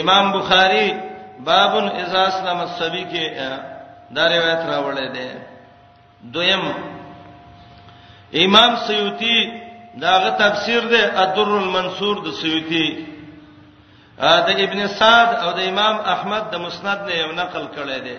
امام بخاری باب اذا اسلم الصبي کې دا روایت راوړی دی دویم امام سیوطی داغه تفسیر دی الدر المنصور د سیوطی د ابن سعد او د امام احمد د مسند نه یو نقل کړی دی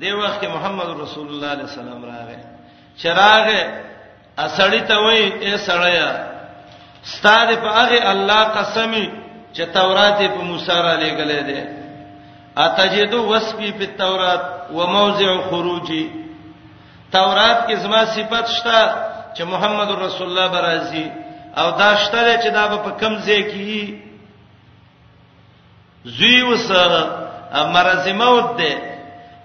دی وخت کې محمد رسول الله علیه السلام راغی چراغ اسړی ته وای اے سړیا ستاد په هغه الله قسمی چې تورات په موسی را لګلې ده اتجدو وسپی په تورات و موضع خروجی تورات کې زما صفت شته چې محمد رسول الله برازي او دا شته چې دا په کم ځای کې زوی وس مرز موت ده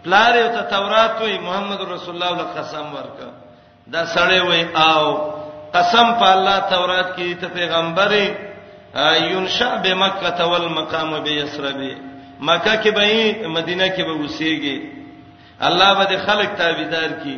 پلار یو ته تورات وای محمد رسول الله له قسم ورکا دا سړی وای او قسم په الله تورات کې ته پیغمبري ينشا بمکه تول مقام به یسربه مکه کې به مدینه کې به وسیږي الله به خلک تابعدار کی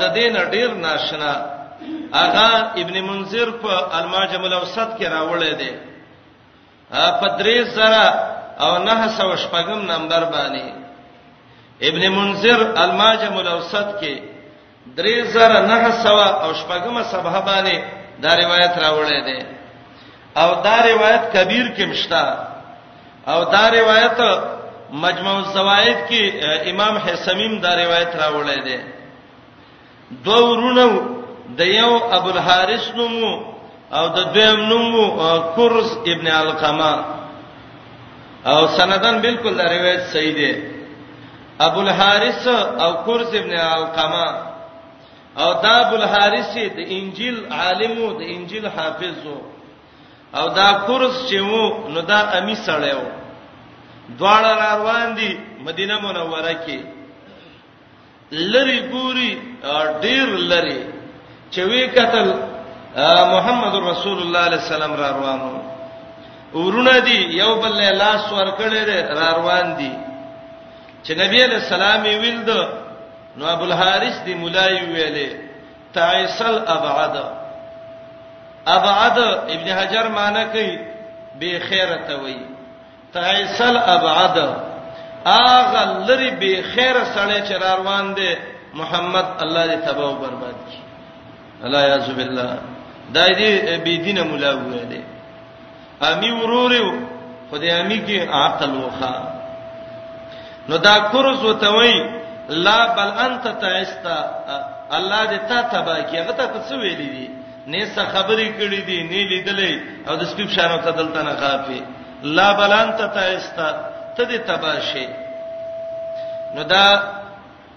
د دین ډیر ناشنا اغا ابن منذر په الماجم الاوسط کې راوړی دی په 3009 نمبر باندې ابن منذر الماجم الاوسط کې 3009 او شپږمه صفحه باندې دا روایت راوړی دی او دا روایت کبیر کې مشتا او دا روایت مجموع الزوائد کې امام حسمیم دا روایت راوړی دی دوه ورونو د یو ابو الحارث نومو او د دویم نومو کورز ابن علقمه او سندن بالکل دا روایت صحیح دی ابو الحارث او کورز ابن علقمه او دا ابو الحارث د انجیل عالمو د انجیل حافظو او دا کورس چې وو نو دا امی سړی وو دواړه روان دي مدینه منوره کې لری ګوري ډیر لری چې وی قتل محمد رسول الله علیه السلام را روانو ورونه دي یو بل لاس ور کړی را روان دي چې نبی علیہ السلام یې ویلد نو ابو الحارث دی مولای ویلې تعیسل ابعد ابعد ابن حجر معنی کوي به خیره ته وایي تعیسل ابعد اغه لری به خیره سړی چې روان دی محمد الله دې تباہ او برباد کړي الله یعذ بالله دای دې بی دینه مولا ویلې امی وروریو خدای امی کې عقل وخا نو دا کورس وتوي لا بل انت تعستا الله دې تا تبا کې هغه ته څه ویلې دي نه څه خبرې کړې دي نه لیدلې او د سپیپ شانو ته دلته نه خافي لا بل انت تعستا ته دې تبا شي نو دا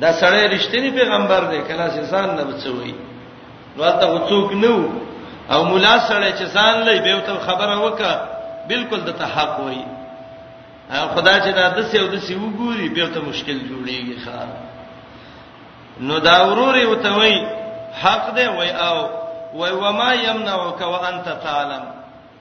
دا سړی رښتینی پیغمبر دی کله چې ځان نه بچوي نو هلته هڅوک نو او مولا سړی چې ځان لې به ته خبره وکا بالکل د ته حق وای خدا چې دا د سې او د سې وګوري به ته مشکل جوړیږي ښا نو دا ورور یو ته وای حق دی وای او وای وما یمنعک وانت تعلم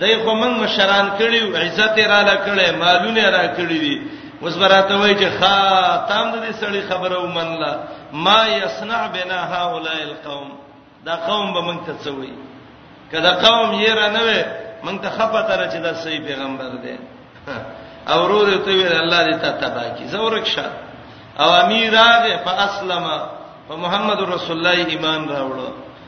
دای خو موږ مشران کړیو عزت را لکړې مالونه را کړی دي اوس براته وای چې خا تام دې سړی خبره ومنله ما یصنع بنا هؤلاء القوم دا قوم به موږ ته څوي کله قوم یې را نه وي موږ ته خپه تر چې دا صحیح پیغمبر دی او ورور ته ویل الله دې ته تبا کی زورک شه او امیر هغه فاسلم په محمد رسول الله ایمان راوړو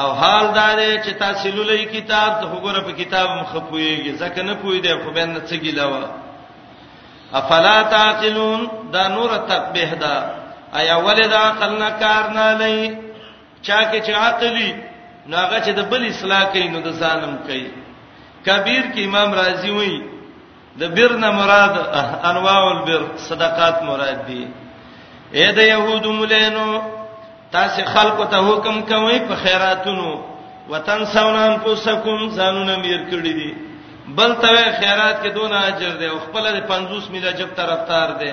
او حال دا دی چې تاسو لولې کتاب ته وګوره په کتاب مخپويږي ځکه نه پوي دی خو بین څه ګیلاوه افلا تعقلون دا نور تقبیح ده ایا ولې دا عقل نه کار نه لای چا کې چې عقلی ناغه چې د بل اصلاح کوي نو د ظالم کوي کبیر کې امام رازی وایي د بر نه مراد انواع البر صدقات مراد دي اے د يهودو مولینو تاسو خلکو ته حکم کوي په خیراتونو وطن سونان پوسکم ځانونه میر کړی دي بل ته خیرات کې دون اجر دی او خپل د 50 میله جب طرفدار دی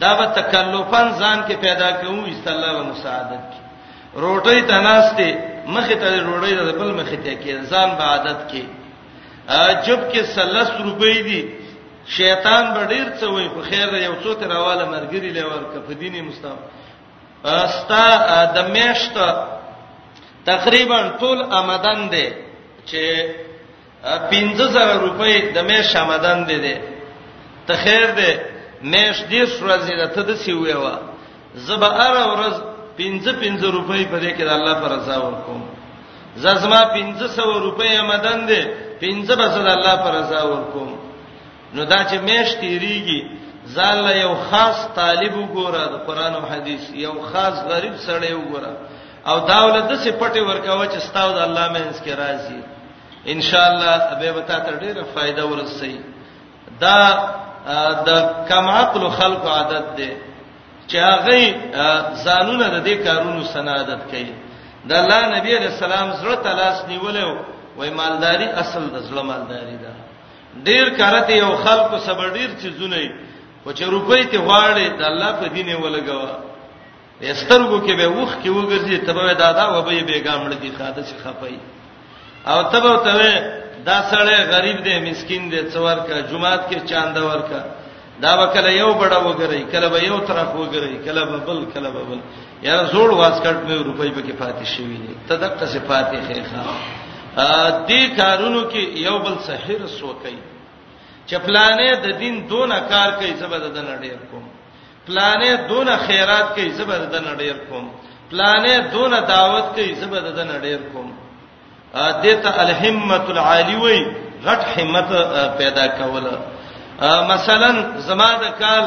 دا به تکلفن ځان کې پیدا کوو استله به مساعدت کی روټي تناسته مخه ته روړی د بل مخه ته کې ځان به عادت کې جب کې 30 روپۍ دي شیطان به ډیر څه وای خو خیر دی یو څو تر اواله مرګری لور ک په دیني مستم استا د میشت تقریبا ټول آمدن دی چې 15000 روپۍ د مې شامدان دي دي ته خیر دې مېش دې سرځي ده ته د سی ویوا زب ار ورځ 15 15 روپۍ په دې کې د الله پر رضا ورکوم زما 1500 روپۍ آمدن دي 15 بس د الله پر رضا ورکوم نو دا چې مېش تیریږي ځان له یو خاص طالب وګوره د قران او حدیث یو خاص غریب سړی وګوره او داوله د څه پټي ورکاوه چې ستاو د الله مینس کې راځي ان شاء الله به وتا تر ډیره فائدہ ورسي دا د کم عقل خلق عادت دی چې هغه ځانونه د دې کارونو سنادت کوي د الله نبی علیہ السلام زړه تلاش نیولې وای مالداری اصل د زړه مالداری ده ډیر کارته یو خلکو صبر ډیر چیزونه خو چې روپۍ ته غواړي د الله په دینه ولګوا سترګو کې به وښ کې وګرځي تبه دا دا و به بیګا مړ دي خاده شي خپای او تبه ته دا سړی غریب دی مسكين دی څور کا جمعات کې چاند ورکا دا وکله یو بڑا وګرای کله به یو طرف وګرای کله به بل کله به بل یاره زوړ واسکټ مې روپۍ به کې پاتې شوی دی تدقه سي پاتې خېخه ا دې کارونو کې یو بل سحر سوکای چپلانې د دین دونه کار کوي زبر د نړۍ کوم پلانې دونه خیرات کوي زبر د نړیر کوم پلانې دونه دعوت کوي زبر د نړیر کوم دته الهمت العالی وی غټ همت پیدا کوله مثلا زما د کال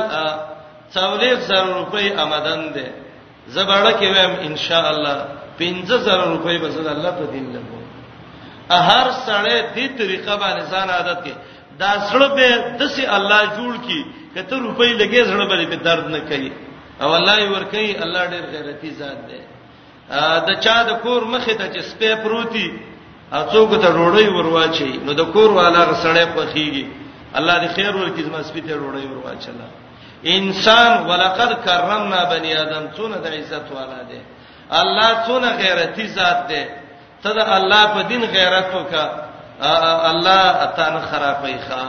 40000 روپۍ آمدن ده زبړه کې ویم ان شاء الله 15000 روپۍ به زړه الله په دین لګو هر سړی دې طریقه باندې ځان عادت کې دا زړه به دسي الله جوړ کی کته روپۍ لګې زړه باندې به درد نه کوي او الله یې ور کوي الله ډېر غیرتی ذات دی د چا د کور مخې ته چې سپې پروتي اڅوګ ته ډوړی ورواچي نو د کور والا غسړې پخېږي الله دې خیر ورکړي زما سپې ته ډوړی ورواچلا انسان ولقد کرمنا بنی آدم څونه د عزت والا دی الله څونه غیرتی ذات دی ته د الله په دین غیرت وکا الله اتانه خرابې ښا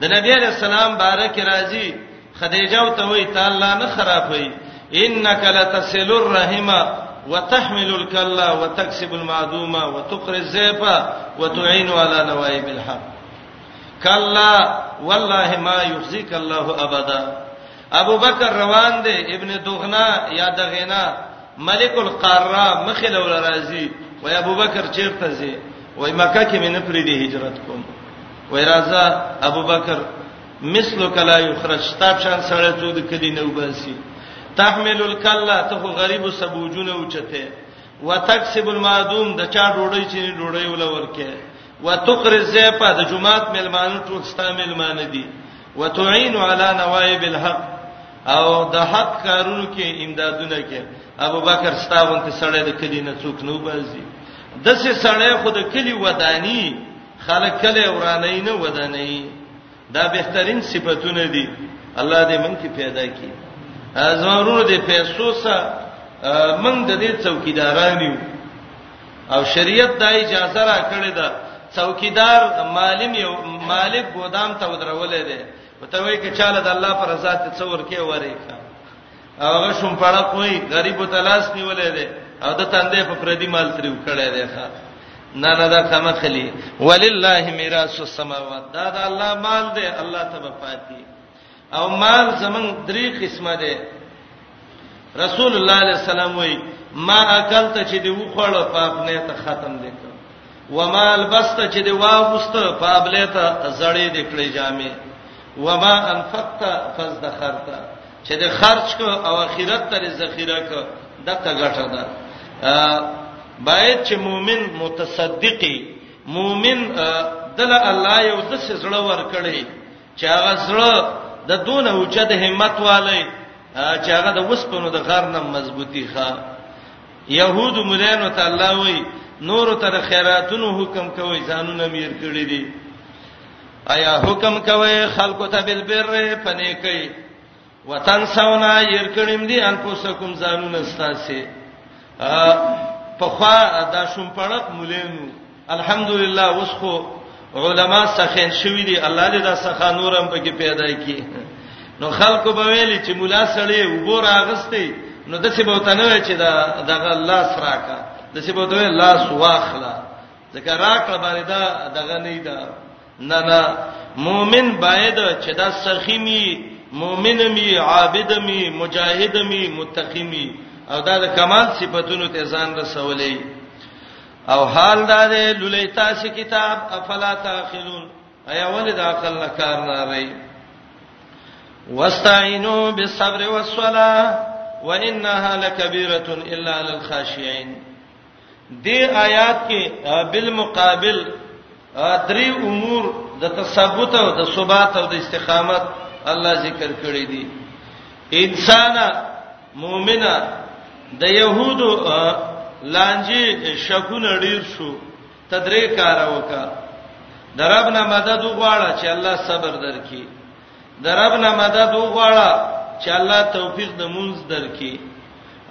د نبی علی السلام بارک راضی خدیجه او ته وی تعالی نه خرابې انک لتسل الرحمه وتحمل الكلا وتكسب المعدومه وتقري الزيفه وتعين على نوائب الحق کلا والله ما یخزیک الله ابدا ابو بکر روان دی ابن دغنا یا دغنا ملک القاره مخله ول راضی وای ابو بکر چیرته زی وای مکه کې مینه پری دی هجرت کوم وای راځه ابو بکر مثل کلا یخرج تاب شان سره څو د کدی نو باسي تحمل الکلا ته غریب سبوجونه اوچته وتکسب المعدوم د چا ډوړی چې ډوړی ولور کې وتقر الزيفه د جمعات ملمانو ټول ستا ملمان دي وتعين على نوائب الحق او د حق کارونو کې امدادونه کې ابو بکر ستاون ته سړی د کلی نه څوک نو بازي د سه سړی خود کلی ودانی خلک کله ورانه نه ودانی دا بهترین صفاتونه دي الله دې مونږ کې پیدا کړي ازمرونو دې پیسو سره مونږ د دې څوکیداران یو او شریعت دا اجازه را کړې ده څوکیدار مالم یو مالک ګودام ته ودرولې ده وته وایي چې چاله د الله پر ذات څور کې وره کا هغه شوم پړه کوي غریب ته لاس نیولې ده او د تندې په پردي مال تریو کړي ده ښا نه نه دا کما خلی ولله میراث السماوات دا د الله مال ده الله ته پاتې او مال زمون درې قسمه ده رسول الله علیه السلام وای ما اکل ته چې دی وخړ په خپل ته ختم دی وما البست چې دی واغست په خپل ته زړې دکړې جامې وما انفقت فزدخرت چې د خرج کو او اخرت تر ذخیره کو دغه ګټه ده باید چې مؤمن متصدقي مؤمن دل الله یو د سړه ور کړی چې هغه سړه د دون اوچت همت والي چې هغه د وسپنو د غار نه مضبوطی ښا يهود مولانو ته الله وای نور تر خیراتونو حکم کوي ځانونه میر کړی دي ایا حکم کوي خلکو ته بل بر پنه کوي وطن سونا ير کړم دي انفسکم زانون استاسي په خوا دا شوم پړق مولینو الحمدلله اوس خو علما سخین شوی دي الله دې دا سخا نورم پکې پیدا کړي نو خلکو به ویلي چې مولا سړی وګور اغستې نو دسه به وتنوي چې دا دغه الله سراکا دسه به وتوي الله سواخلا ځکه راکړه باندې دا دغه نه ده نه نه مؤمن باید چې دا سخی می مؤمن می عابد می مجاهد می متقی می او دا د کمال صفاتونو ته ځان رسولې او حال دا دی لولې تاسو کتاب افلا تاخلون ایا ولې د عقل نه کار نه لري واستعینوا بالصبر والصلاه وانها لکبیره الا للخاشعين دې آیات کې بالمقابل درې امور د تثبت او د ثبات او د استقامت الله ذکر کړی دي انسان مؤمنه د يهودو لانجه شکونه ډیر شو تدریک کار وکړه دربنا مدد وغواړه چې الله صبر درکړي درب نه مدد وغواړه چې الله توفیق د مونږ درکې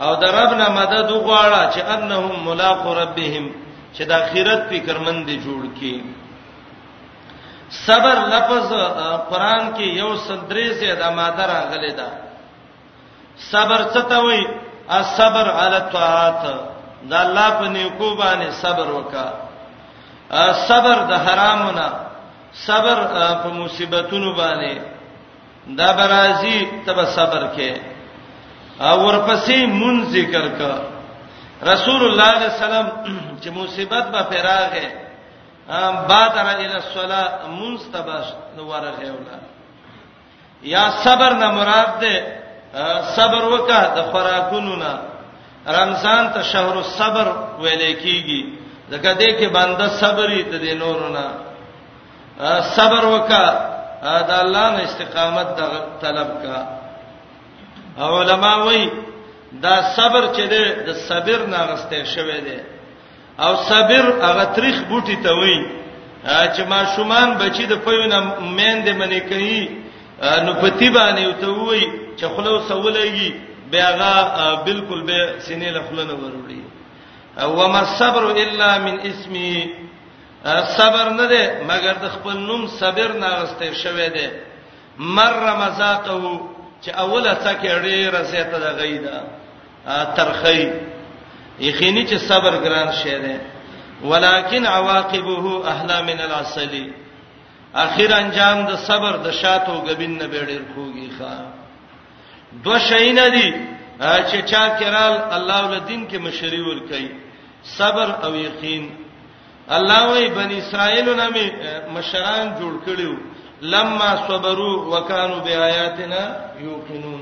او درب نه مدد وغواړه چې انهم ملاق ربهم چې د اخرت فکرمند جوړ کې صبر لفظ قران کې یو سندرې زه د ماده راغلي ده صبر څه ته وای الصبر علی الطاعات د الله په نیکو باندې صبر وکا صبر د حرامونه صبر په مصیبتونو باندې دا برازي تب صبر کې او ورپسې مون ذکر کا رسول الله صلی الله علیه وسلم چې مصیبت به فراغه بادر الى الصلاه منستبش نو ورغه ولا یا صبر نه مراد ده صبر وکړه د خوراکونو نه رمضان ته شهر الصبر ویل کیږي ځکه دې کې بنده صبرې ته دې نورو نه صبر وکړه د الله نه استقامت د طلب کا علماء وایي دا صبر چې ده د صبر نه غسته شوی دی او صبر هغه تریخ بوټي ته وای چې ما شومان بچی د پوینه مین د منې کوي نو پتی باندې او ته وای چې خلو سولېږي بیاغه بالکل به سینې له خلنه وروړي او ما صبر الا من اسمي صبر نه ده مګر د خپل نوم صبر نه غسته شوی ده مر مزاقه چې اوله څکه ډیره زیاته ده غیدا ترخی یخینی چې صبر ګران شې ده ولکن عواقبه احلا من العسل اخر انجام د صبر د شاتو غبین نه بیړې خوږي ښا دو شي نه دي چې چا کرال الله ول دین کې مشری ور کوي صبر او یقین الله وی بنی اسرائیل نه می مشران جوړ کړیو لما صبروا وکانو بیااتنا یوقنون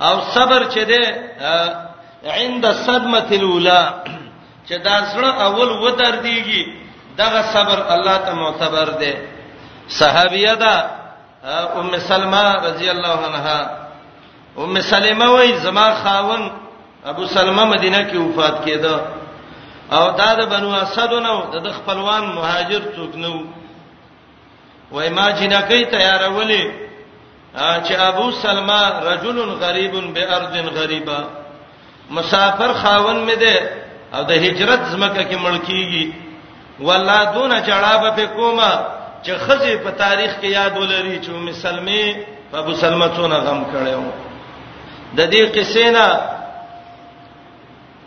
او صبر چې ده عند صدمه الاولى چې دا زړه اول ودر دیږي دغه صبر الله ته معتبر دی صحابیه ده ام سلمہ رضی الله عنها ام سلمہ وای زما خاون ابو سلمہ مدینه کې وفات کېده او دا د بنو اسد نو د خپلوان مهاجر څوک نو وای ما جنکې تیارولې چې ابو سلمہ رجل غریب بارض غریبه مسافر خاون مې ده او د هجرت زمکه کې ملکیږي والله دون جړابه په کومه چې خزه په تاریخ کې یاد ولري چې ام سلمې په ابو سلمہ څونه غم کړو د دې قصې نه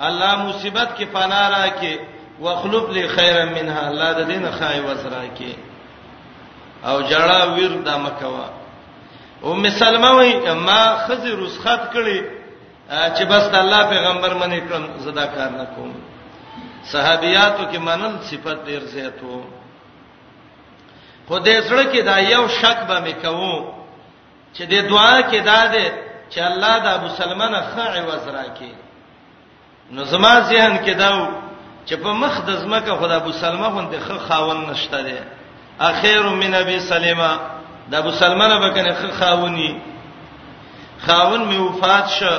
الله مصیبت کې پناه راکې واخلف لي خيرا منها الله د دین خای وسرا کې او جړه ویر د مکوا ام سلمہ وی ما خزر رسخت کړي چې بس د الله پیغمبر منې کړم زدا کار نه کوم صحابياتو کې منل صفت ډیر زیاتو خو دې سره کې دا یو شک به مې کوم چې د دعا کې دا ده چې الله دا مسلمان خای وزرا کې نو زما ذهن کې دا چې په مخ د زمکه خدا ابو سلمہ غوند خ خاون نشته دی اخیر من ابي سلمہ د ابو سلمہ نه بکنه خ خاوني خاون می وفات شو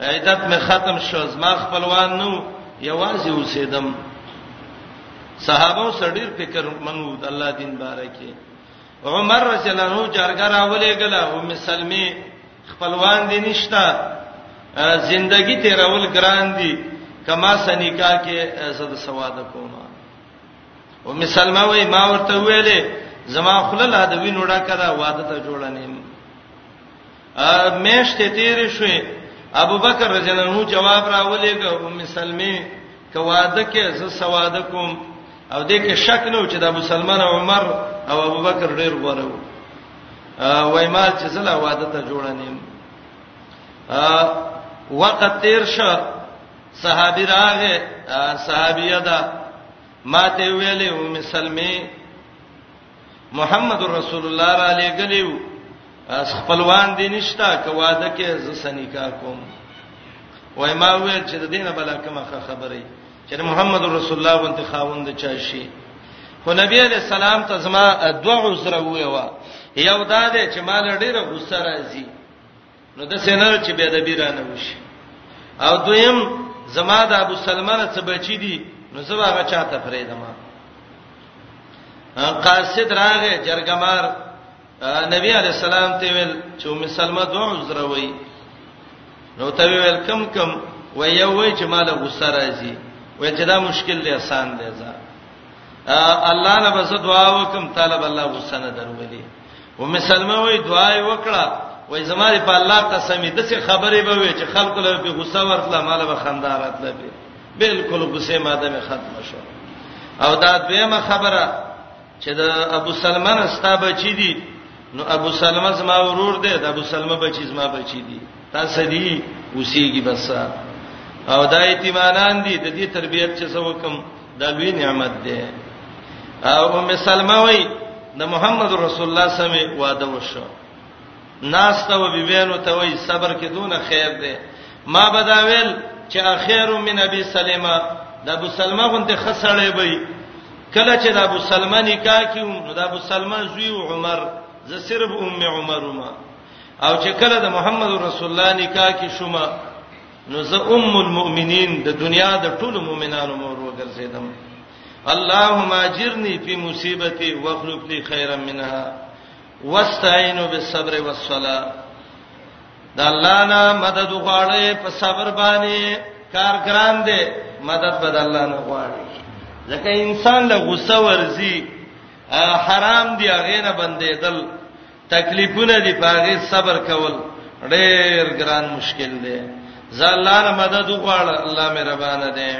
عیدت می ختم شو زما خپلوان نو یوازې اوسېدم صحابه سړیر فکر منو د الله دین بارکه عمر رضی الله عنه جرګه راولې غلا ام سلمې خپلوان دي نشتا زندگی تیرول ګران دي کما سنیکا کې زده سواد کوم ام سلمہ وای ما ورته ویلې زما خپل لا د وینوډه کړه واده ته جوړ نه میشته تیر شوې ابو بکر رضی الله عنه جواب راولېګو ام سلمې کواده کې زه سواده کوم او دې کې شک نه و چې د ابو سلمان عمر او ابو بکر ډېر غوړه و وای مال چې زلا واده ته جوړ نیم وقت تیر شو صحابي راغه صحابیه ده ماته ویلې ام سلمې محمد رسول الله را لګلیو اس خپلوان دي نشتا کواده کې ز سنیکا کوم وای ما ویل چې د دینه بلا کومه خبره چې محمد رسول الله وانت خاوند چا شي خو نبی علیہ السلام ته زما دوه عذر ویوا یو دا دی چې مال ډیره غوسه راځي نو د سینر چې به د بیرانه وشي او دویم زما د ابو سلمہ نه څه بچی دي نو زه هغه چاته فریدم قاصد راغه جرګمار نبی علی السلام ته ویل چې ام سلمہ دوه عذر وای نو ته ویل کم کم و یو وای چې مال غوسه راځي و چې دا مشکل دی آسان دی ځا الله نه بس دعا وکم طالب الله غوسه نه درولي ام سلمہ وای دعا یې وکړه وای زماري په الله قسم دې څه خبرې به وي چې خلکو له په غوسه ورتله مال به خندارات لبي بالکل غوسه ماده مې ختم شو او دا دویمه خبره چې د ابو سلمان استا بچی دي نو ابو سلمہ زما ورور دی د ابو سلمہ بچی زما بچی دي تاسو دې اوسېږي بس او دا ایتمانان دي د دې تربيت چې څه وکم دا لوی نعمت دی او ام سلمہ وای د محمد رسول الله سمې واده وشو ناس ته وبې بینو ته وای صبر کې دونه خیر دی ما بداویل چې اخیر من ابي سلمہ د ابو سلمہ غونته خسړې وای کله چې د ابو سلمہ نکاح کیو نو د ابو سلمہ زوی عمر ز صرف ام عمر ما او چې کله د محمد رسول الله نکاح کې شوما نو زه ام المؤمنین د دنیا د ټولو مؤمنانو مور وګرځیدم اللهم اجرنی فی مصیبتی واخلف لی خیرا منها واستعینوا بالصبر والصلاه د الله نه مدد غواړې په صبر باندې کار ګران دی مدد بد الله نه غواړي ځکه انسان له غوسه ورزي حرام دی هغه نه بندېدل تکلیفونه دی پاغه صبر کول ډېر ګران مشکل دی زالانه مدد وغواړه الله مې ربانه دی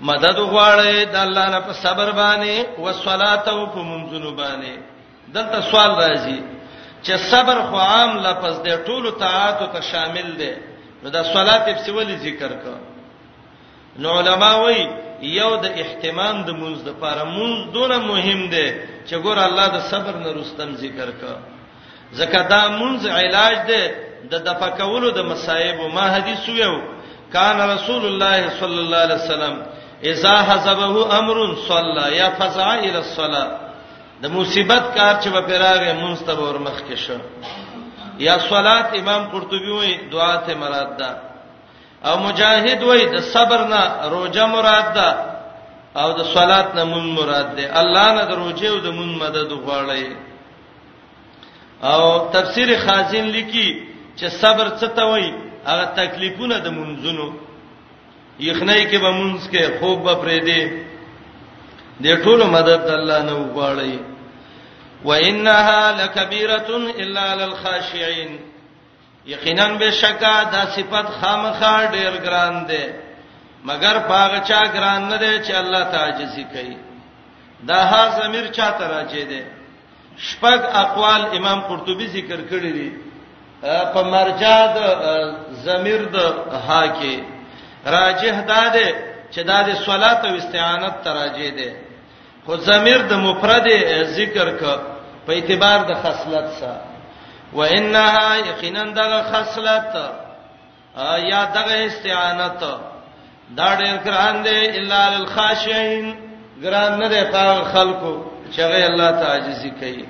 مدد وغواړې د الله نه په صبر باندې او صلات او په منځونو باندې دلته سوال راځي چې صبر خو عام لفظ دی ټولو طاعات ته شامل دی نو دا صلات په سیولې ذکر کړه نو علما وایي یو د اهتمام د مونږ د پاره مونږ دونه مهم دی چې ګور الله د صبر نه رستم ذکر کا زکه دا مونږ علاج دی د دفقولو د مصايب او ما حدیث ویو کان رسول الله صلی الله علیه وسلم اذا حزبه امر صلى یا فزع الى الصلاه د مصیبت کار چې په پیراغه مونږ ته ورمخ کې شو یا صلات امام قرطبي وایي دعا ته مراد ده او مجاهد وای د صبر نه روزه مراد ده او د صلات نه مون مراد ده الله نه د روزه او د مون مدد غواړي او تفسیر خازن لیکي چې صبر څه ته وای هغه تکلیفونه د منځونو یخنۍ کې به مونږ کې خوب به پرې دی د ټولو مدد الله نه وغواړي وانها لکبیره الا للخاشعين یقینا بشکا دا صفت خامخا ډیر ګران دی مگر پاغه چا ګران نه دی چې الله تعجزي کوي دا ها ضمیر چا ته راځي دی شپږ اقوال امام قرطبي ذکر کړی دی په مرجع د ضمیر د ها کې راجح دا دی چې دا د صلات او استعانت تراجه دی خو ضمیر د مفرد ذکر ک په اعتبار د خصلت سره وانها یقینا دغه خصلت یا دغه استعانت دا ډېر ګران دی الا للخاشعين ګران نه دی په خلکو چې غي الله تعجزي کوي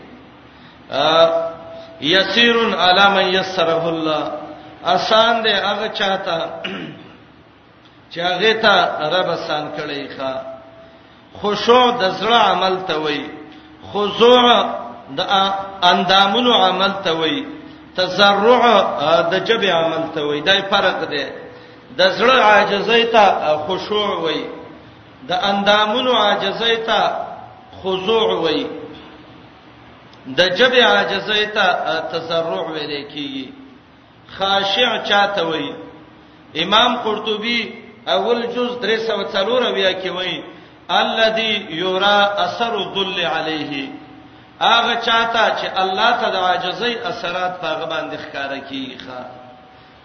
یسیرن علی من یسره الله آسان دی هغه چاته چې هغه ته رب آسان کړی ښا خشوع د زړه عمل ته وای خضوع د اندامونو عمل ته وای تزرع د جبه عمل ته وای دای فرق دی د زړه عاجزۍ ته خشوع وای د اندامونو عاجزۍ ته خضوع وای د جبه عاجزۍ ته تزرع ویل کیږي خاشع چاته وای امام قرطبي اول جز 304 بیا کې وای الذي يرى اثر الذل عليه هغه چاته چې الله ته د عاجزۍ اثرات پاغه باندې ښکارا کیږي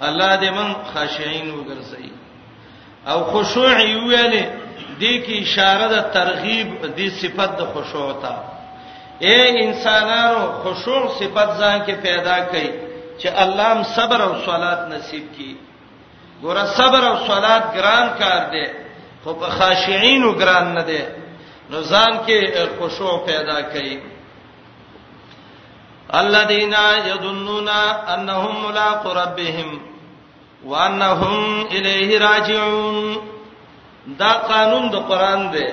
الله دې من خاشعين وګرځي او خشوع ویلې دې کې اشاره ده ترغیب دې صفت د خشوع ته اے انسانانو خشوع صفت ځان کې پیدا کړئ چې الله هم صبر او صلات نصیب کړي ګوره صبر او صلات ګران کار دی خو په خاشعینو ګران نه دی نو ځان کې خشوع پیدا کړئ الذين يظنون انهم ملاق ربهم وانهم الیه راجعون دا قانون د قران دی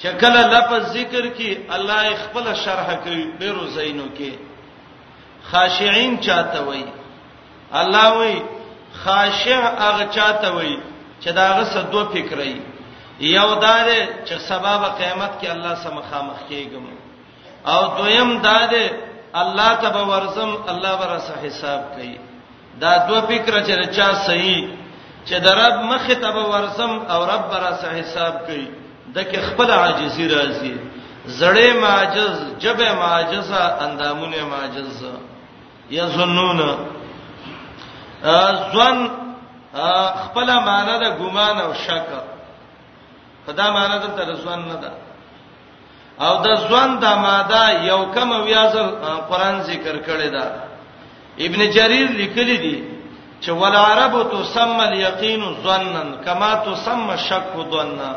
چې کله لفظ ذکر کی الله خپل شرح کوي ډیرو زینو کې خاشعين چاته وای الله وای خاشع هغه چاته وای چې داغه سدو فکرای یو دار چې سبب قیامت کې الله سم خامخ کېږم او دویم دار الله تبارک ورزم الله ورسه حساب کوي دا دوه فکر چې چا صحیح چې د رب مخ ته به ورسم او رب را سه حساب کوي دکې خپل عاجزي راځي زړې معجز جبه معجزه اندامونه معجز یظنون ځوان خپل معنی د ګمان او شک خدا معنی د ترسوان نه ده او د ځوان د ماده یو کم ویازل قران ذکر کړی دا ابن جریر لیکلی دی چې ول عرب تسمى اليقين ظنا كما تسمى الشك ظنا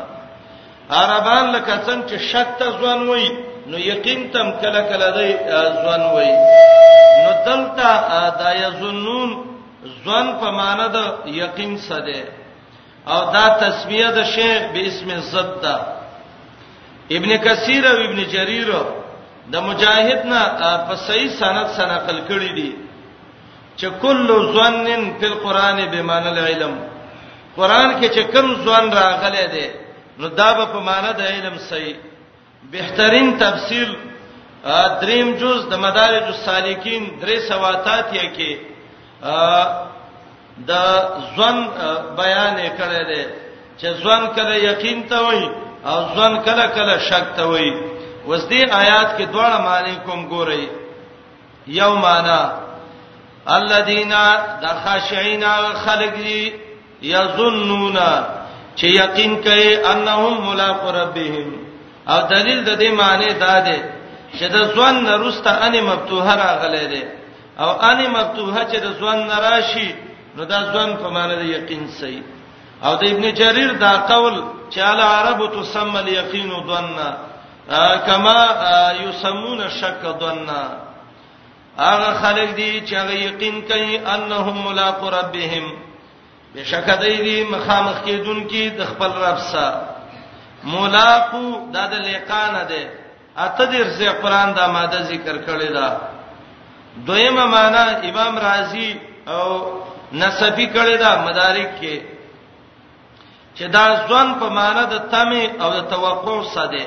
عربان لکه څنګه چې شک ته ځوان وای نو یقین تم کله کله دی ځوان وای نو دلته دا یظنون ځوان په معنی د یقین سره او دا تسمیه د شی به اسم زد ده ابن کثیر او ابن جریر د مجاهد نه په صحیح سند سره نقل کړی دی چې کل ظنن فی القران بمعنى العلم قران کې چې کوم ځوان راغلی دی نو دا به په معنی د علم صحیح بهترین تفسیر دریم جز د مدارج السالکین درې سواتات یې کې د ځوان بیان کړی دی چې ځوان کله یقین ته وای او ځوان کله کله شک ته وای وس دې آیات کې دواړه معنی کوم ګورئ یو معنی الذين دخشعين خلق دي یظنون چې یقین کوي انهم ملاق ربهم او دلیل د دې معنی دا دی چې د ځوان نرسته انې مفتوح راغلې ده او انې مفتوح چې د ځوان نراشي نو دا ځوان په معنی د یقین سي او د ابن جرير دا قول چې على عرب تسمى اليقين ظننا کما يسمون الشك ظننا هغه خلک دي چې هغه یقین کوي انهم ملاق ربهم بشک دای دي مخامخ کېدونکي د خپل رب سره ملاقو د د لقانه ده اته دې رسې قران دا ماده ذکر کړی دا دویمه معنا امام رازی او نسبی کړی دا مدارک کې چې دا ځوان په معنا د تمه او د توقع سره ده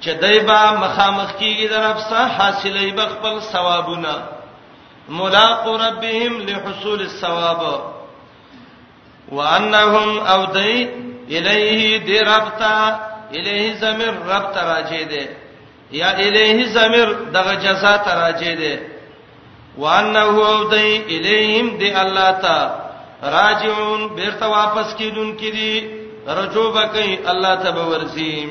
چې دای با مخامخ کیږي در رب سره حاصلې به خپل ثوابونه ملاق ربهم لحصول الثواب وانهم او دای الیه دی رب ته الیه زمیر رب ته راځي دی یا الیه زمیر دغه جزاء ته راځي دی وانه او دای الیهم دی الله ته راجعون بیرته واپس کیدون کړي رجوع وکي الله ته به ورزیم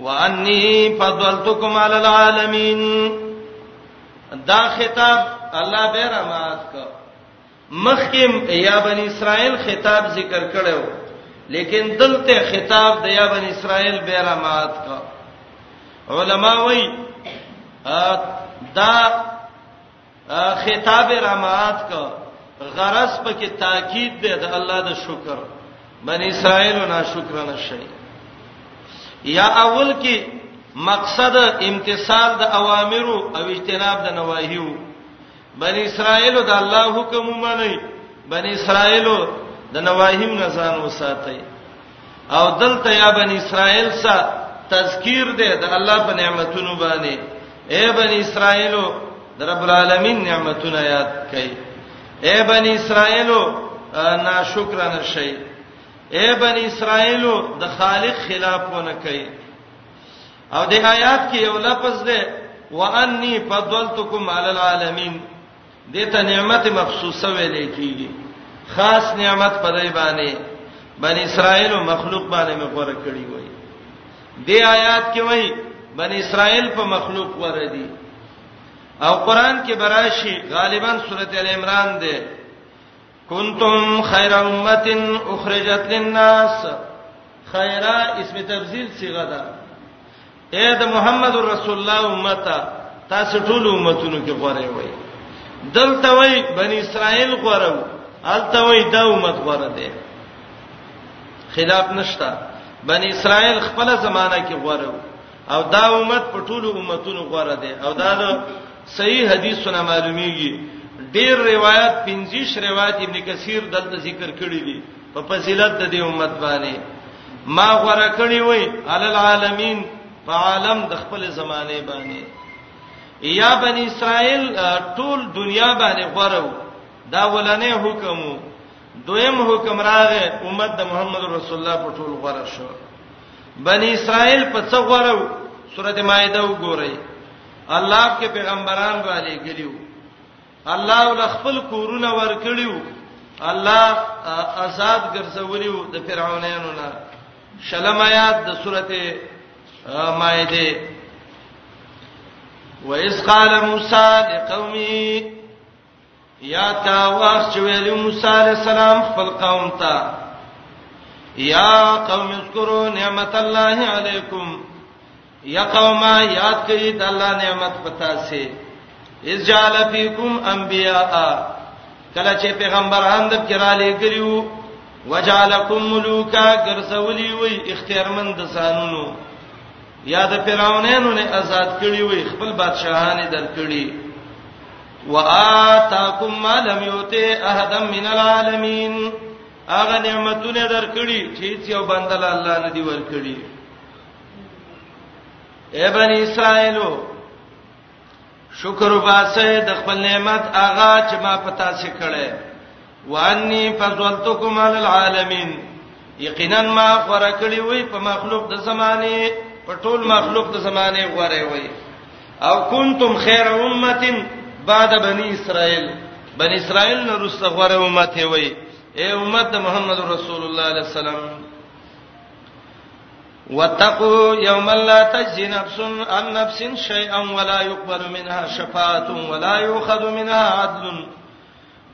وانی فضلتکم علی العالمین دا خطاب الله به رحمت کو مخکم یا بنی اسرائیل خطاب ذکر کړو لیکن دلته خطاب د یا بنی اسرائیل به رحمت کو علما وای دا خطاب رامات کو غرض پکې تاکید دی د الله د شکر بنی اسرائیل نه شکر نه شي یا اول کې مقصد امتثال د اوامرو او اجتناب د نواهیو بنی اسرائیل د الله حکم ومني بنی اسرائیل د نواهیم نه ځان وساتي او دلته یا بنی اسرائیل سره تذکیر دی د الله په نعمتونو باندې اے بنی اسرائیلو د رب العالمین نعمتونه یاد کړئ اے بنی اسرائیلو ناشکر نه شئ اے بنی اسرائیلو د خالق خلاف ونه کړئ او د آیات کې یو لفظ دی وانی فضلتکم علی العالمین دته نعمت مخصوصه ویل کیږي خاص نعمت په دای باندې بنی اسرائیل او مخلوق باندې مخور کړی وای دی آیات کې وای بنی اسرائیل په مخلوق وردی او قران کې براشي غالبا سورته ال عمران ده کنتم خیر امه اخرجت للناس خیرا اسم تبذیل صيغه ده اے د محمد رسول الله امته تاسو ټول امتونو کې غوړې وای دلته وای بنی اسرائیل غوړو الته وای دا امت غوړه ده خلاف نشتا بنی اسرائیل خپل زمانہ کې غوړو او دا امت په ټول امتونو غوړه ده او دا د صحیح حدیثونه معلومیږي ډیر روایت 50 روایت ابن کثیر دلته ذکر کړی دي په فضیلت د دې امت باندې ما غره کړی وای علی العالمین په عالم د خپل زمانه باندې یا بنی اسرائیل ټول دنیا باندې غره دا ولنې حکم دویم حکم راغې امت د محمد رسول الله په ټول غره شو بنی اسرائیل په څو غره سورته مائده وګورئ الله کې پیغمبران را لېګلیو الله ول خپل کورونه ورکړیو الله آزاد ګرځولیو د فرعونانو نه شلم آیات د سورته مائده وَإِذْ قَالَ مُوسَى لِقَوْمِهِ یا تا واخ چې ویل موسی علی السلام خپل قوم ته یا قوم اذكروا نعمت الله علیکم یا قوم یاد کړئ د الله نعمت پتا سي اذ جعل فیکم انبیاء کله چې پیغمبران د کراله ګریو وجعلکم ملوکا ګرځولی وی اختیارمن د سانونو یا د پیراونانو نه آزاد کړی وی خپل بادشاہان درکړي وآتاکم ما لم یوتی احد من العالمین اغه نعمتونه درکړي چې یو بندل الله نه دی ورکړي اے بنی اسرائیلو شکر وباسه د خپل نعمت آغا چې ما پتا سي کړي وانی فضلتکم علی العالمین یقینا ما غره کړی وای په مخلوق د زمانه په ټول مخلوق د زمانه غره وای او کنتم خیر امه بعد بنی اسرائیل بنی اسرائیل نو رسته غره امه ته وای اے امت محمد رسول الله علیه السلام واتقوا يوما لا تجزي نفس عن نفس شيئا ولا يقبل منها شفاعة ولا يؤخذ منها عدل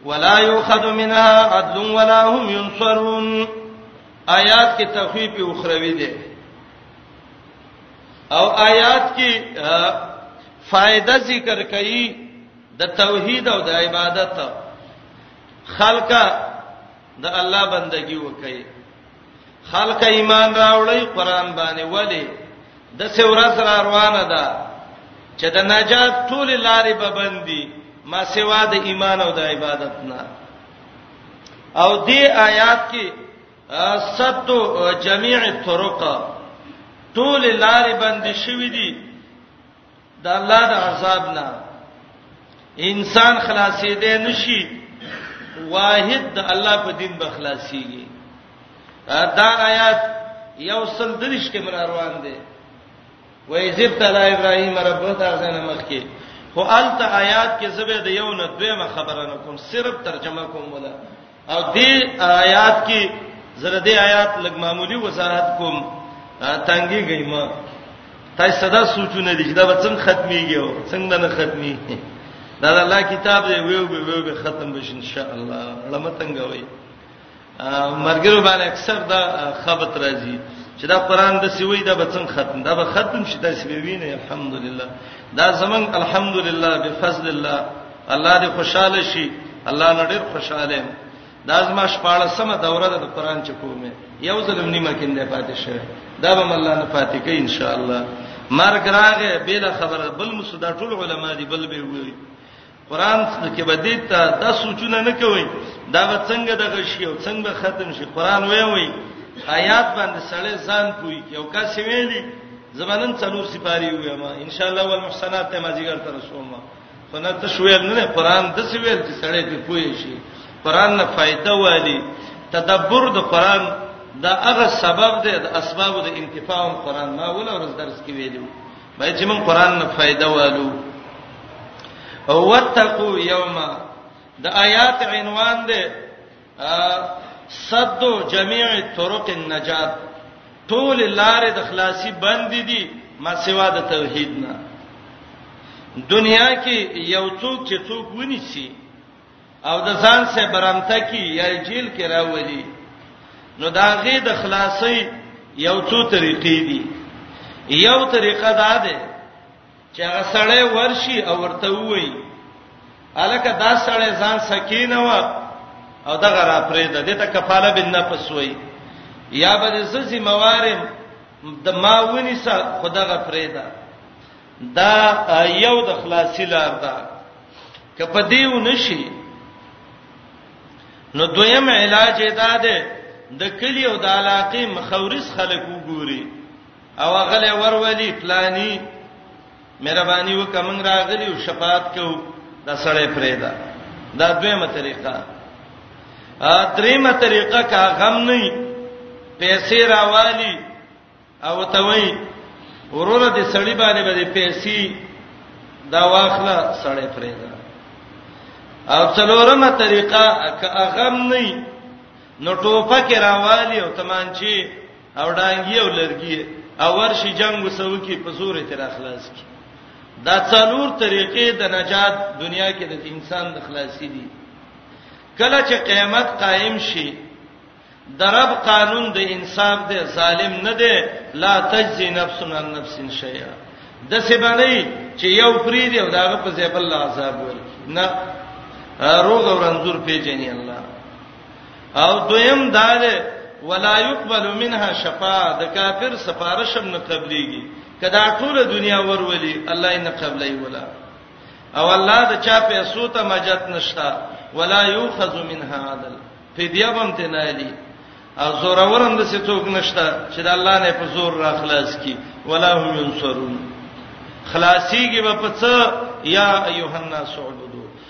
ولا يؤخذ منها عدل ولا هم ينصرون آیات کې تخویب اخروی دی او آیات کې فائدہ ذکر کړي د توحید او د عبادت خلق د الله بندگی وکړي خلک ایمان راوړی قران باندې ولی د څه ورځ را روانه ده چې د نجات ټول لارې به بندي ما سوا د ایمان او د عبادت نه او دې آیات کې صد جميع الطرق ټول لارې بندي شوې دي د الله د عذاب نه انسان خلاصې دی نشي واحد د الله په دین به خلاصيږي دا آیات یو سل درش کې مر روان دي وای زبت علی ابراهیم ربه دا ځنه مخ کې خو الته آیات کې زبې د یو نه دویمه خبره نه کوم صرف ترجمه کوم ولا او دې آیات کې زره دې آیات لګ معمولی وضاحت کوم تنګي گئیم تای صدا سوچونه دي چې دا به څنګه ختميږي او څنګه نه ختمي دا د الله کتاب دی ویو به ویو به ختم بشي ان شاء الله لمتنګ وي مرګرو باندې اکثر دا خبرت راځي چې دا قران د سوي دا به څنګه ختم دا به ختم شي دا سوي ویني الحمدلله دا زمنګ الحمدلله بفضل الله الله دې خوشاله شي الله نه ډېر خوشاله یم دا زما شپاړه سمه دوره ده د قران چې کومه یو ظلم نیمه کې نه پاتې شوی دا به الله نه پاتې کوي ان شاء الله مرګ راغې بل خبره بل مسدا ټول علما دي بل به وي قران کې به دې ته دا سوچونه نه کوي دا به څنګه د غشي او څنګه ختم شي قران وې وې آیات باندې سړې ځان کوي یو کس ویلي زمانن څلور سپاری وې ما ان شاء الله والمحسنات ته ما جګر تر سومه خونه ته شویل نه قران د څه ویل چې سړی په پوي شي قران نه فائدہ والی تدبر د قران دا هغه سبب دی د اسباب د انتفاع قران ما ول ورځ درس کې ویلو باید چې موږ قران نه فائدہ والو او وتقو یوما د آیات عنوان دی صد جميع طرق النجات ټول لارې د خلاصي بند دي ما سوا د توحید نه دنیا کې یو څوک چې څوک ونی سي او د ځان سره برامته کې یا جیل کې راولي نو دا غي د خلاصي یو څو طریقې دي یو طریقه دا ده چې هغه سړی ورشي او ورته وایي الکه دا سړی ځان سکینه و او دا غرا پرې ده دته کفاله بن نفس وایي یا به زه زموارم د ما ونی سره خدغه پرې ده دا یو د خلاصي لار ده کپه دیو نشي نو دویم علاج دا ده د کلی او د علاقې مخورس خلک وګوري او غلې ورولي پلاني مهرباني وکړه موږ راغلی او شفاعت کو دا سړې پرېدا دا دویمه طریقه ا دریمه طریقه کا غم نه پیسې راوالي او ته وای وروره دې سړی باندې باندې پیسې دا واخله سړې پرېدا او څلورمه طریقه کا غم نه نو ټوپه کې راوالي او تمانچی او ډانګي او لرګي او ورشي جنگ وسو کې په زور تر اخلاص کې دا څلور طریقې د نجات دنیا کې د انسان د خلاصي دي کله چې قیامت قائم شي د رب قانون د انصاف دی ظالم نه دی لا تجزي نفس عن نفس شيئا د سبانه چې یو فری دی او داغه په ځای بل عذاب ورکړي نه روغ او رنځور پیژني الله او دویم دا ده ولا يقبل منها شفاعه د کافر سفارش هم نه قبليږي کدا ټوله دنیا ورولي الله یې نه قبلای ولا او الله د چا پیسو ته مجد نشتا ولا یوخذ منها عدل فدیه هم ته نه لري او زور ورم د څوک نشتا چې د الله نه په زور را خلاص کی ولا هم ينصرون خلاصيږي په څه یا ایه الناس عبد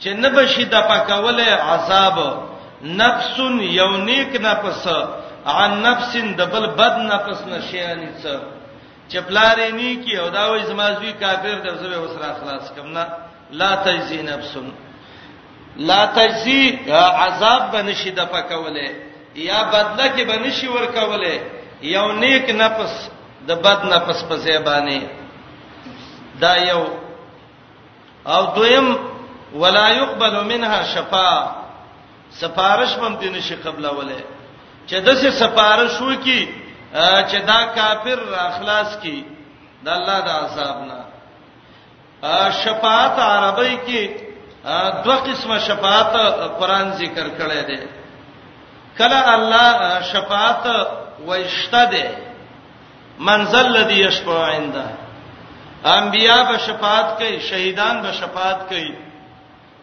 چې نه بشي د پکوله عذاب نفس یو نیک نفس عن نفس د بل بد نفس نشیانی څه چې پلارې نیکی او دا وې زمازوی کافر د زوی وسره خلاص کوم نه لا تجزی نفس لا تجزی عذاب بنشي د پکوله یا بدله کې بنشي ورکوله یو نیک نفس د بد نفس په ځای باندې دا یو او دویم ولا يقبل منها شفاعه سفارش هم دې نشي قبل وله چې دسه سفارش وکي چې دا کافر اخلاص کی د الله د عذاب نه شفاعت عربی کې دوه قسمه شفاعت قران ذکر کړی دی کله الله شفاعت وشته دی منزل الذي يشفع عنده انبیا به شفاعت کوي شهیدان به شفاعت کوي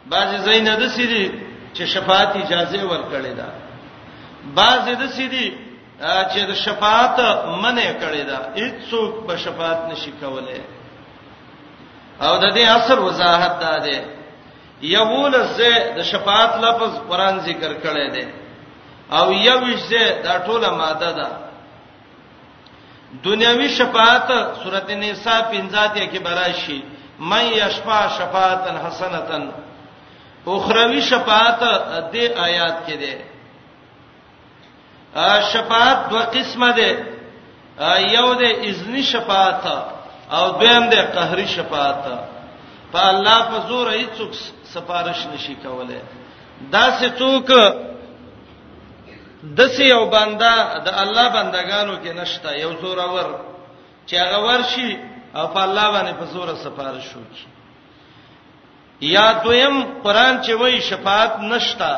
بعض زین د سړي چې شفاعت اجازه ورکړي ده بعض د سړي چې د شفاعت منع کړي ده هیڅوک به شفاعت نشي کولای او د دې اثر وضاحت ده ده یول زه د شفاعت لفظ قران ذکر کړي ده او یوش زه دا ټوله ماده ده دنیوي شفاعت سورته نساء 50 کې براشي من یشفع شفاعتا حسنتا اخروی شفاعت د آیات کې ده شفاعت دوه قسمه ده یو ده اذنی شفاعت او دویم ده قهری شفاعت په الله په زور هیڅوک سفارش نشي کولای دا څه څوک دسه یو بنده د الله بندگانو کې نشته یو زور اور چې هغه ورشي او په الله باندې په زور سفارش وکړي یا دویم قران چې وایي شفاعت نشته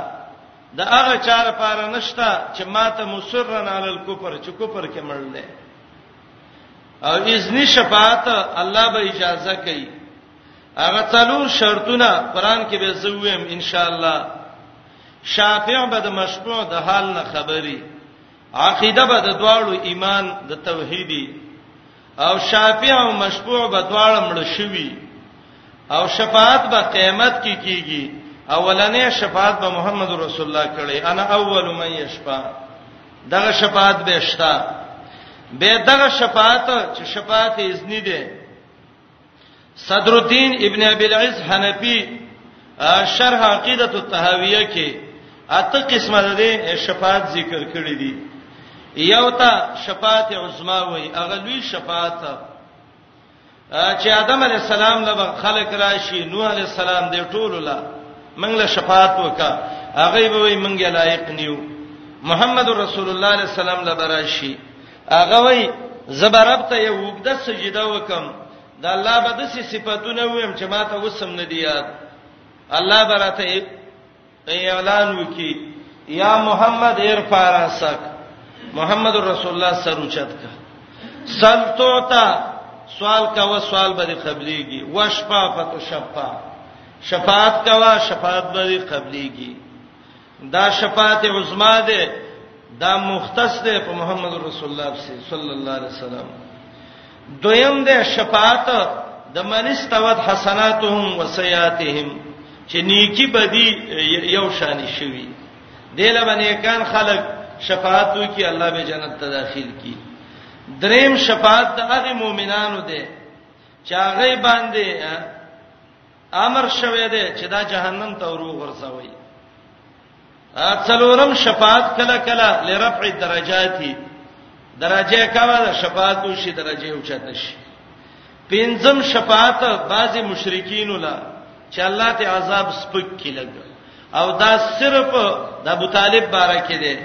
د هغه چا لپاره نشته چې ماته مصرن علی الکفر چې کفر کې مړل دی او اذن شفاعت الله به اجازه کوي هغه څلور شرطونه قران کې به زویم ان شاء الله شافع به د مشفوع د حال نه خبري عقیده به د دواړو ایمان د توحیدی او شافع او مشفوع به دواړه مړ شوي او شفاعت به قیامت کې کی کیږي اولنې شفاعت به محمد رسول الله کړي انا اول من یشفع دغه شفاعت به شتا به دغه شفاعت چې شفاعت اذنی ده صدر الدین ابن ابي العز حنفي شرح عقیده التهاویه کې اته قسمه ده شفاعت ذکر کړی دي یو ته شفاعت عظما وای هغه لوی شفاعت چې آدم علی السلام له خلق راشي نوح علی السلام دې ټول لا منګ له شفاعت وکا هغه به وای منګ لایق نیو محمد رسول الله علیه السلام لبراشي هغه وای زبرب ته یو وګده سجده وکم د الله به د صفاتونه ویم چې ما ته وسم نه دی یاد الله براته اعلان وکي یا محمد ارفع راسک محمد رسول الله سر اوچت کا سل توتا سوال کا و سوال به قبليږي وشفا فتو شفا شفاعت کا و شفاعت به قبليږي دا شفاعت عظما ده دا مختص ده په محمد رسول الله صلی الله علیه وسلم دویم ده شفاعت د من استوت حسناتهم وسیئاتهم چې نیکی بدی یو شان شوي دله باندې کان خلق شفاعت وکي الله به جنت ته داخل کی دریم شفاعت د هغه مؤمنانو ده چې هغه باندې امر شوه دی چې دا جهنم ته ورو ورځوي څلورم شفاعت کله کله لرفع درجاتی درجه کما ده شفاعت وشي درجه اوچته شي پنځم شفاعت بعضی مشرکین ولا چې الله ته عذاب سپک کړي او دا صرف د ابو طالب بارکه ده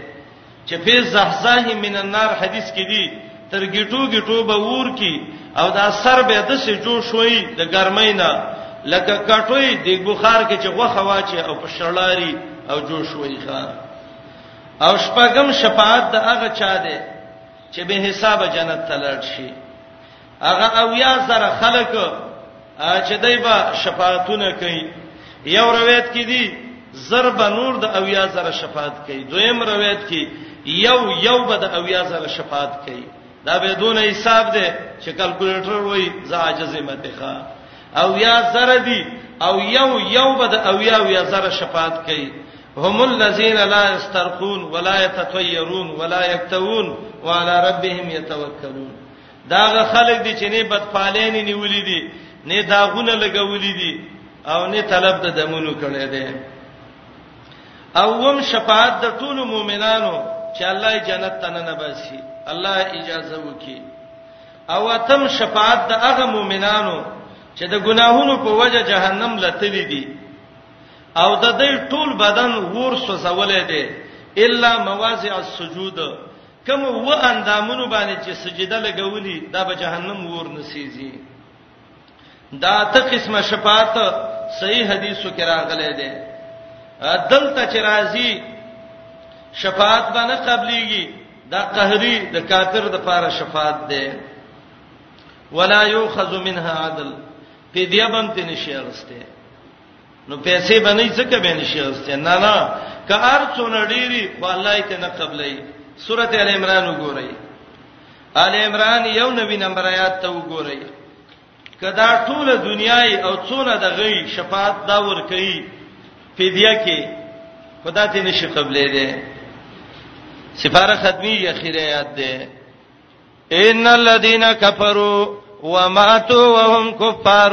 چې په زحزاه من النار حدیث کې دي تر ګټو ګټو به ور کی او دا سر به د سې جو شوي د ګرمۍ نه لکه کټوي د بخار کې چې غوخه واچي او په شړلاري او جو شوي ښا او شپږم شفاعت د هغه چا ده چې به حساب جنت تلل شي هغه او یا سره خلق چې دای په شفاعتونه کوي یو روایت کې دي ضرب نور د او یا سره شفاعت کوي دویم روایت کې یو یو به د او یا سره شفاعت کوي دا به دون حساب دی چې کلکولیټر وای زه عاجز مته ښا او یا سره دی او یو یو به د او یا او یا سره شفاعت کوي هم الذين لا يسترقون ولا يتطيرون ولا يكتوون وعلى ربهم يتوكلون داغه خلک دي چې نه بدپالین نیولې دي نه داغونه لګولې دي او نه طلب د دمونو کړي دي او وم شفاعت د ټول مؤمنانو چې الله جنت ته نه باسي الله اجازه وکي او اتم شفاعت د هغه مؤمنانو چې د ګناهونو په وجه جهنم لته دي او د دې ټول بدن ور سوځولې دي الا مواضع السجود کوم و اندامونو باندې چې سجده لګولي دا به جهنم ور نسیږي دا ته قسمه شفاعت صحیح حدیثو کې راغلی دی دلته چې راځي شفاعت باندې قبليږي دا قهري د کافر د پاره شفاعت ده ولا یؤخذ منها عدل په دې باندې نشي اغسته نو پیسې باندې ځکه به نشي غوسته نه نه که هر څونه ډيري خو الله یې ته نه قبلې سورته ال عمران وګورئ ال عمران یو نبی نمبر آیات ته وګورئ کدا ټول دنیا او څونه د غي شفاعت دا ور کوي فدیه کې خدا ته نشي قبلې ده سفاره ختمي اخیره آیات ده ان الذين كفروا وماتوا وهم كفار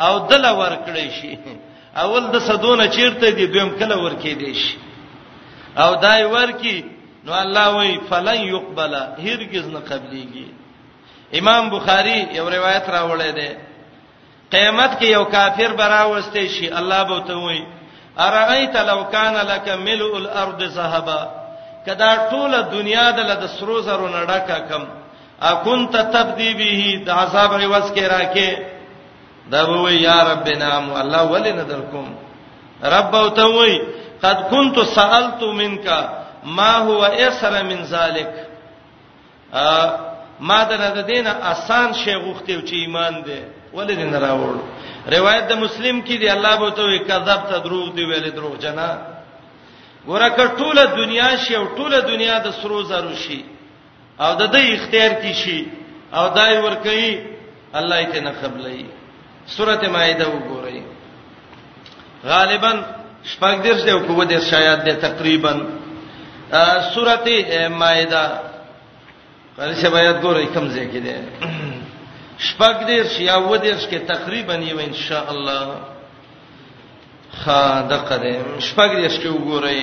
او دل ورکړې شي اول د صدونه چیرته دي دویم کله ورکې دي شي او دای ورکی نو الله وی فلن يقبل هرگز نه قبليږي امام بخاری یو روایت راوړی دی قیامت کې یو کافر براوسته شي الله به ته وی ارایت لو کان لک ملء الارض ذهبا کدا ټوله دنیا د لسرو زرو نډکه کم اكنت تبدي به د عذاب عوض کې راکې دا وې یا رب نام الله ولې نه درکوم رب او ته وې قد كنت سالت منك ما هو اسر من ذلك ما دنه د دینه آسان شی غوښتیو چې ایمان دی ولې دین راوړ روایت د مسلم کې دی الله به ته کذب ته دروغ دی ویلې دروغ جنا ګوره کټوله دنیا شی او ټوله دنیا د سرو زرو شی او د دې اختیار کې شي او دای ور کوي الله یې ته نه قبلې سورته مائده وګورئ غالبا شپږ درس دی او کوه د شایعات دی تقریبا سورته مائده قال څه بیات ګورئ کم ځای کې دی شپږ درس یا و درس کې تقریبا یو ان شاء الله خا دقه دې شپږ درس کې وګورئ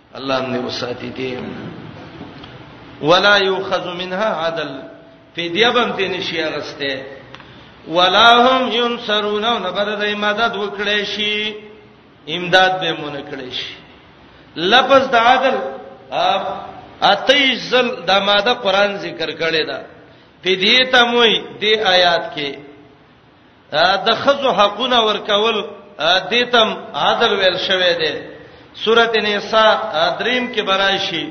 الله هم نه وساتي دي ولا یوخذ منها عدل فدیه بم ته نشي اغسته ولا هم ينصرون نه بر د مدد وکړي شي امداد به مونږ کړي شي لفظ د عدل اتیش زل د ماده قران ذکر کړي دا فدیه ته موي د آیات کې د خزو حقونه ورکول دیتم عادل ویل شوی دی سوره نساء دریم کې برایشي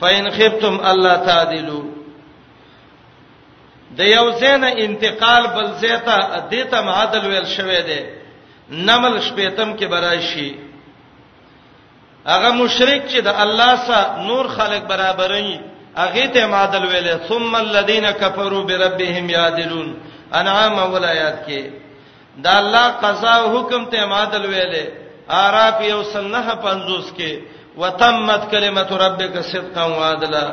فین خفتم الله تعدلو د یو زین انتقال بل زیتا دیتم عادل ویل شوی دی نمل شپیتم کې برایشي هغه مشرک چې د الله سره نور خلق برابرني هغه ته معادل ویل ثم الذين كفروا بربهم يعدلون انعام ولایات کې دا الله قضا او حکم ته معادل ویل اعراف یو سنه 50 کې وتمت کلمه ربک صدقا وعدلا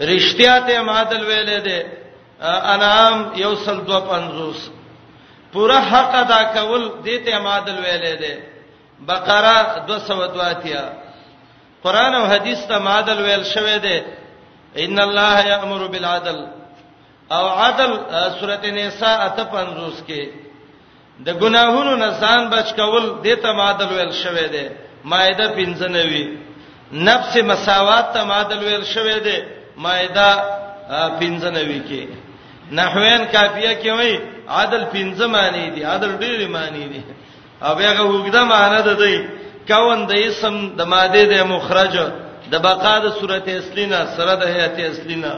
رښتیا ته معادل ویل دي انعام یو سل 250 پورا حق ادا کول دې ته معادل ویل دي بقره 202 قرآن او حدیث ته معادل ویل شوی دی ان الله یامر بالعدل او عدل سورته نساء 55 کې د ګناهونو نه ځان بچ کول د ته معادل ویل شوی دی مائده 95 نفس مساوات ته معادل ویل شوی دی مائده 95 کې نحوین کافیه کې وایي عدل 15 معنی دي عدل ډېری معنی دي او هغه وګدا معنی ده دی کون د اسم د ماده د مخرج د بقا د صورت اصلینه سره د هيئت اصلینه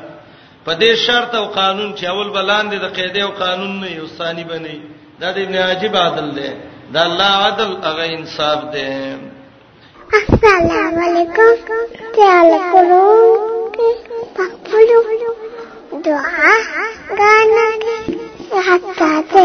په دې شرط او قانون چې اول بلاندې د قاعده او قانون نه یو ثاني بني دا د ابن عجیب عادل دی دا الله عادل هغه انصاف دی السلام علیکم تعال کولو پخپلو دعا غانا حتا ته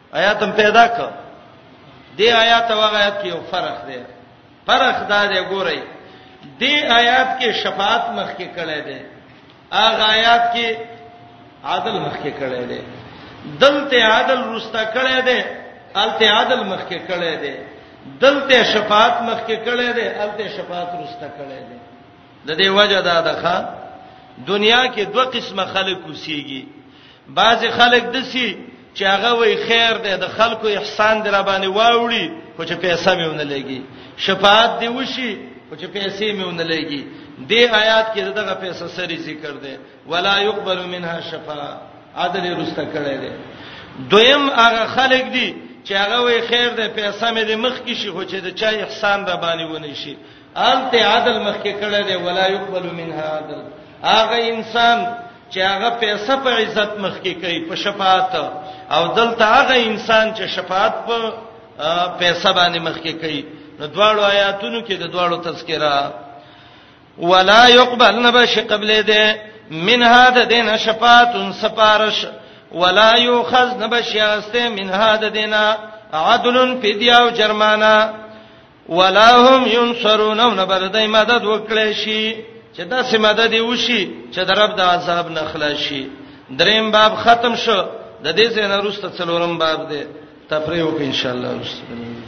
آیات هم پیدا کړ دې آیات او آیات کې یو فرق دی فرق دا دی ګورئ دې آیات کې شفاعت مخ کې کړه دی هغه آیات کې عادل مخ کې کړه دی دلته عادل رستا کړه دی الته عادل مخ کې کړه دی دلته شفاعت مخ کې کړه دی الته شفاعت رستا کړه دی د دې وجه دا ده ښا دنیا کې دوه قسمه خلک وسیږي بعضی خلک دسی چې هغه وای خیر دی د خلکو احسان دی را باندې واوړي خو چې پیسې مې ونه لګي شفاعت دی وشي خو چې پیسې مې ونه لګي د آیات کې دغه پیسې سری ذکر دی ولا يقبل منها شفاعه عدل رسته کړی دی دویم هغه خلک دي چې هغه وای خیر دی پیسې مې د مخ کې شي خو چې د چا احسان را باندې ونه شي الته عدل مخکې کړه دی ولا يقبل منها عدل هغه انسان چې هغه پیسې په عزت مخکې کوي په شفاعت او دلته هغه انسان چې شفاعت په پیسې باندې مخکې کوي نو دواړو آیاتونو کې د دواړو تذکرہ ولا يقبل نبش قبل دې من هذا دین شفاعت سفارش ولا يؤخذ نبش یاسته من هذا دینا عدل فدیه او جرمانه ولا هم ينصرون نو بدای مدد وکړي شي چې دا سه مدد وشي چې د رب د عذاب نه خلاص شي دریم باب ختم شو د دې څخه وروسته څلورم باب دی تفریح وکړو ان شاء الله